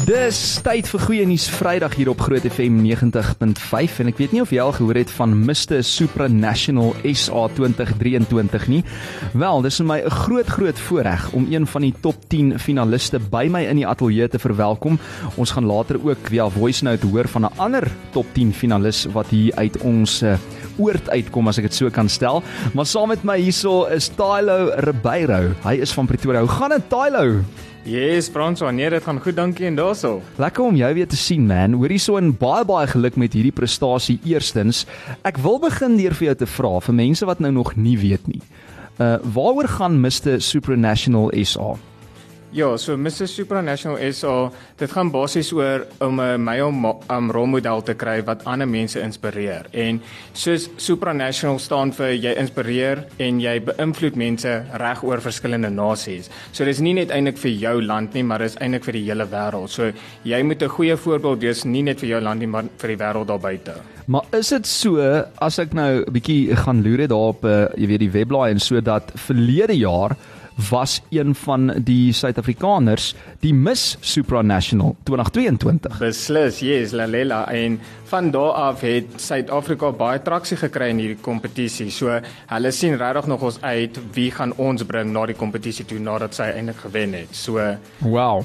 Dis tyd vir goeie nuus Vrydag hier op Groot FM 90.5 en ek weet nie of jy al gehoor het van Mr Supranational SA 2023 nie. Wel, dis vir my 'n groot groot voorreg om een van die top 10 finaliste by my in die ateljee te verwelkom. Ons gaan later ook via voice note hoor van 'n ander top 10 finalis wat hier uit ons uh, oord uitkom as ek dit so kan stel. Maar saam met my hierso is Tylo Ribeiro. Hy is van Pretoria. Hoe gaan dit Tylo? Yes, Frans, wanneer dit gaan goed, dankie en daarso. Lekker om jou weer te sien, man. Hoorie so in baie baie geluk met hierdie prestasie eerstens. Ek wil begin deur vir jou te vra vir mense wat nou nog nie weet nie. Uh waaroor gaan Mr Supranational SA? Ja, so Mr Supranational SA, dit gaan basies oor om 'n om um, rolmodel te kry wat ander mense inspireer. En soos Supranational staan vir jy inspireer en jy beïnvloed mense reg oor verskillende nasies. So dis nie net eintlik vir jou land nie, maar dis eintlik vir die hele wêreld. So jy moet 'n goeie voorbeeld wees nie net vir jou land nie, maar vir die wêreld daar buite. Maar is dit so as ek nou 'n bietjie gaan loer daar op uh, jy weet die webblaai en so dat verlede jaar was een van die Suid-Afrikaners die Miss Supranational 2022. Beslis, yes, Lalela en van daar af het Suid-Afrika baie traksie gekry in hierdie kompetisie. So hulle sien regtig nog ons uit wie gaan ons bring na die kompetisie toe nadat sy eintlik gewen het. So wow.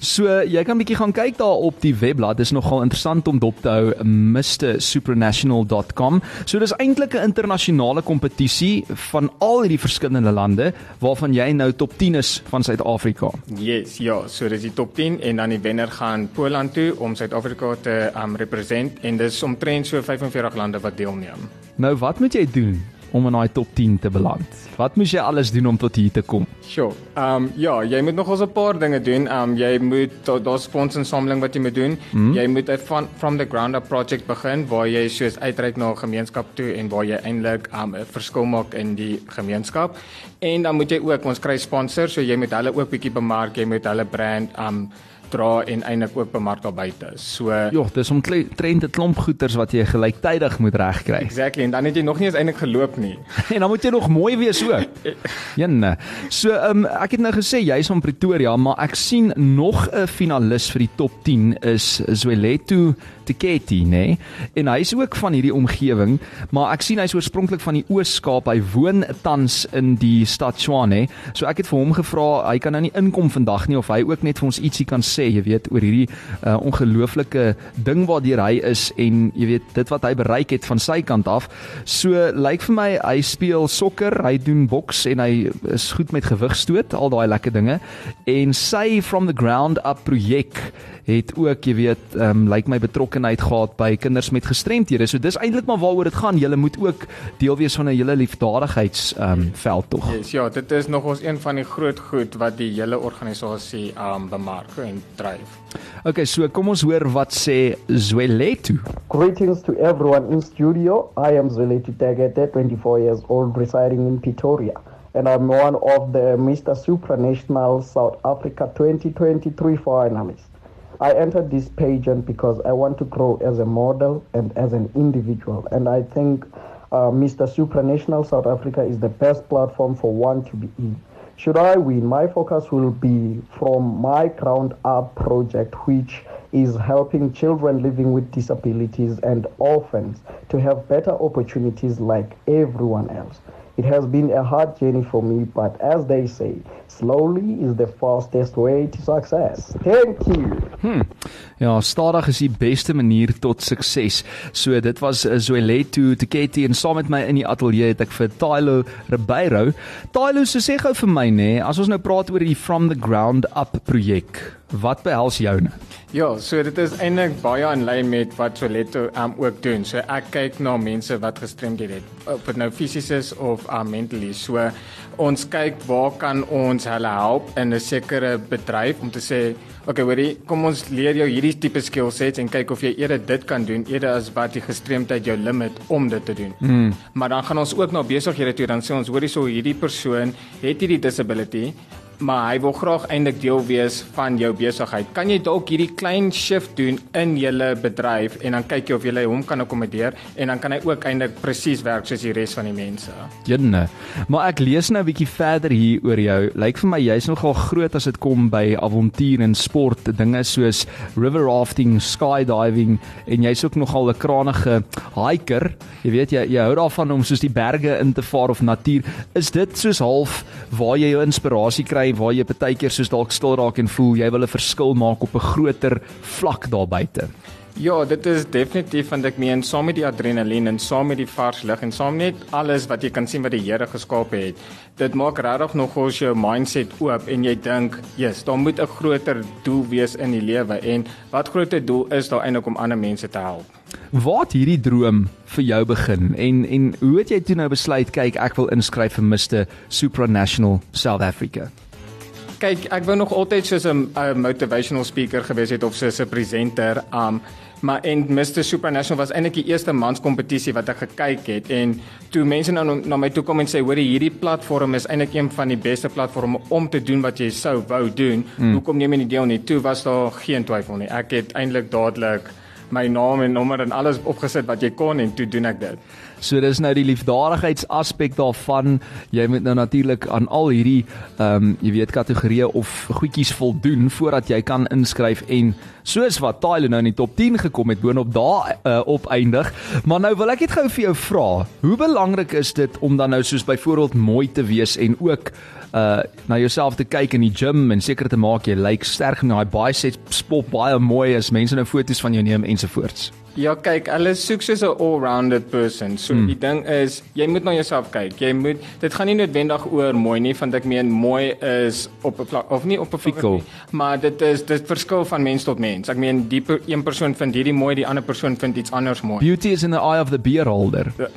So jy kan bietjie gaan kyk daar op die webblad. Dis nogal interessant om dop te hou mrsupranational.com. So dis eintlik 'n internasionale kompetisie van al hierdie verskillende lande waarvan jy nou top 10 is van Suid-Afrika. Yes, ja, so dis die top 10 en dan die wenner gaan Poland toe om Suid-Afrika te um represent en dis omtrent so 45 lande wat deelneem. Nou wat moet jy doen om in daai top 10 te beland? Wat moes jy alles doen om tot hier te kom? Sure. Ehm um, ja, jy moet nog ons 'n paar dinge doen. Ehm um, jy moet daar's fondsinsameling wat jy moet doen. Mm. Jy moet 'n from, from the ground up project begin waar jy soos uitreik na 'n gemeenskap toe en waar jy eintlik ehm, 'n um, verskil maak in die gemeenskap. En dan moet jy ook ons kry sponsors, so jy moet hulle ook bietjie bemark, jy moet hulle brand ehm um, dra en eintlik ook bemark daar buite. So Ja, dis om trend 'n klomp goeders wat jy gelyktydig moet regkry. Exactly, en dan het jy nog nie eens eintlik geloop nie. en dan moet jy nog mooi wees ook. Jenne. So, ehm um, ek het nou gesê jy's van Pretoria, maar ek sien nog 'n finalis vir die top 10 is Zwelethu Tiketi, nê? Nee? En hy's ook van hierdie omgewing, maar ek sien hy's oorspronklik van die Oos-Kaap. Hy woon tans in die stad Tshwane. So ek het vir hom gevra, hy kan nou nie inkom vandag nie of hy ook net vir ons ietsie kan sê jy weet, oor hierdie uh, ongelooflike ding waardeur hy is en jy weet dit wat hy bereik het van sy kant af. So lyk vir my hy speel sokker, hy doen boks en hy is goed met gewigstoot, al daai lekker dinge. En sy from the ground up projek het ook, jy weet, um, lyk my betrokkeheid gehad by kinders met gestremthede. So dis eintlik maar waaroor dit gaan. Jy moet ook deel wees van 'n hele liefdadigheids ehm um, veld tog. Yes, ja, dit is nog ons een van die groot goed wat die hele organisasie ehm um, bemark en dryf. Okay, so kom ons hoor wat sê Zwelethu. Greetings to everyone in studio. I am Zwelethu Tegete, 24 years old, residing in Pretoria. And I'm one of the Mr. Supranational South Africa 2023 finalists. I entered this pageant because I want to grow as a model and as an individual. And I think uh, Mr. Supranational South Africa is the best platform for one to be in. Should I win, my focus will be from my ground up project, which is helping children living with disabilities and orphans to have better opportunities like everyone else. It has been a hard journey for me, but as they say, slowly is the fastest way to success. Thank you. Hmm. Ja, stadig is die beste manier tot sukses. So dit was uh, Zoeletto Tiketi en saam met my in die ateljee het ek vir Tylo Ribeiro. Tylo, so sê gou vir my nê, as ons nou praat oor die from the ground up projek, wat behels joune? Ja, so dit is eintlik baie in lyn met wat Soletto um ook doen. So ek kyk na mense wat gestremdheid het, of dit nou fisies is of um mentally. So ons kyk waar kan ons hulle help in 'n sekere bedryf om te sê, okay, hoorie, kom ons leer jou hierdie tipe skill sets en kyk of jy eerder dit kan doen eerder as wat die gestremdheid jou limit om dit te doen. Mm. Maar dan gaan ons ook na besighede toe dan sê ons hoorie so hierdie persoon het hierdie disability maar hy wil graag eintlik deel wees van jou besigheid. Kan jy dalk hierdie klein shift doen in julle bedryf en dan kyk jy of jy hom kan akkommodeer en dan kan hy ook eintlik presies werk soos die res van die mense. Jenne. Maar ek lees nou 'n bietjie verder hier oor jou. Lyk vir my jy's nogal groot as dit kom by avontuur en sport, dinge soos river rafting, skydiving en jy's ook nogal 'n kranige hiker. Jy weet jy jy hou daarvan om soos die berge in te vaar of natuur. Is dit soos half waar jy jou inspirasie kry waar jy baie keer soos dalk stil raak en voel jy wil 'n verskil maak op 'n groter vlak daar buite. Ja, dit is definitief want ek meen saam met die adrenalien en saam met die vars lug en saam met alles wat jy kan sien wat die Here geskaap het. Dit maak regtig nog ons jou mindset oop en jy dink, "Jesus, daar moet 'n groter doel wees in die lewe." En wat groter doel is daar eintlik om ander mense te help? Waar het hierdie droom vir jou begin en en hoe het jy toe nou besluit kyk ek wil inskryf vir Mr Supranational South Africa? Kyk, ek wou nog altyd soos 'n motivational speaker gewees het of soos 'n presenter. Um maar en Mr Supranational was eintlik die eerste mans kompetisie wat ek gekyk het en toe mense nou na my toe kom en sê hoor hierdie platform is eintlik een van die beste platforms om te doen wat jy sou wou doen. Hmm. Hoekom neem jy nie deel nie? Toe was daar geen twyfel nie. Ek het eintlik dadelik my naam en nommer en alles opgesit wat jy kon en toe doen ek dit. So dis nou die liefdadigheidsaspek daarvan. Jy moet nou natuurlik aan al hierdie ehm um, jy weet kategorieë of goedjies voldoen voordat jy kan inskryf en soos wat Tyler nou in die top 10 gekom het boonop daar uh, op eindig. Maar nou wil ek net gou vir jou vra, hoe belangrik is dit om dan nou soos byvoorbeeld mooi te wees en ook uh na jouself te kyk in die gym en seker te maak jy lyk sterk en daai biceps pop baie mooi as mense nou foto's van jou neem ensovoorts. Ja, kyk, hulle soek soos 'n all-rounded person. So hmm. die ding is, jy moet na jouself kyk. Jy moet dit gaan nie noodwendig oor mooi nie, want ek meen mooi is op 'n of nie op 'n vlak nie, maar dit is dit verskil van mens tot mens. Ek meen die per, een persoon vind hierdie mooi, die ander persoon vind iets anders mooi. Beauty is in the eye of the beholder. Ja.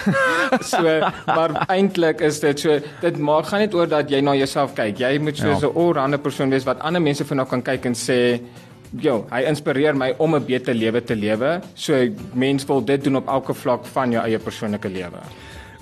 so, maar eintlik is dit so dit maak gaan net oor dat jy na jouself kyk. Jy moet ja. 'n all-rounded persoon wees wat ander mense van nou kan kyk en sê Jo, hy inspireer my om 'n beter lewe te lewe. So mense wil dit doen op elke vlak van jou eie persoonlike lewe.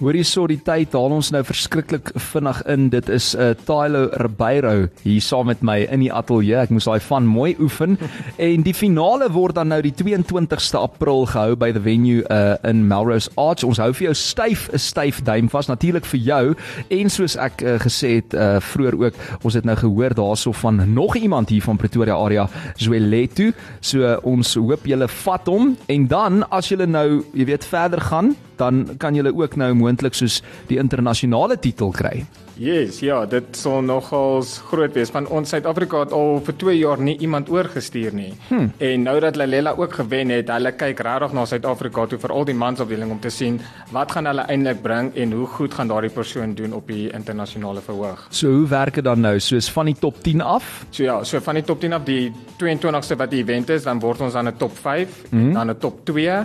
Hoorie so die tyd haal ons nou verskriklik vinnig in. Dit is 'n uh, Tylo Ribeiro hier saam met my in die ateljee. Ek moes daai van mooi oefen en die finale word dan nou die 22ste April gehou by the venue uh, in Melrose Arch. Ons hou vir jou styf 'n styf duim vas natuurlik vir jou en soos ek uh, gesê het uh, vroeër ook, ons het nou gehoor daarso van nog iemand hier van Pretoria area, Zweletu. So ons hoop julle vat hom en dan as julle nou, jy weet, verder gaan dan kan jy ook nou moontlik soos die internasionale titel kry. Yes, ja, dit sou nogals groot wees want ons Suid-Afrika het al vir 2 jaar nie iemand oorgestuur nie. Hmm. En nou dat Lalela ook gewen het, hulle kyk regtig na Suid-Afrika toe vir al die mansafdeling om te sien wat gaan hulle eintlik bring en hoe goed gaan daardie persoon doen op die internasionale verhoog. So hoe werk dit dan nou? Soos van die top 10 af? So ja, so van die top 10 af die 22ste wat die event is, dan word ons aan 'n top 5 hmm. en dan 'n top 2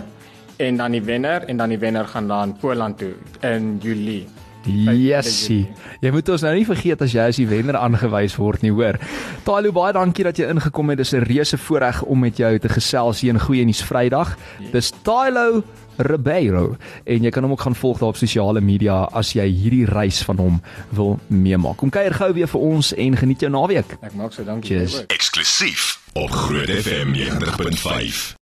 en dan die wenner en dan die wenner gaan dan Poland toe in Julie. Yesie. Jy moet ons nou nie vergeet as jy as die wenner aangewys word nie, hoor. Tailo baie dankie dat jy ingekom het. Dis 'n reuse voorreg om met jou te gesels hier in Goeie Nuus Vrydag. Dis Tailo Ribeiro en jy kan hom ook gaan volg daar op sosiale media as jy hierdie reis van hom wil meemaak. Kom kuier gou weer vir ons en geniet jou naweek. Ek maak so dankie. Eksklusief op Groot FM 90.5.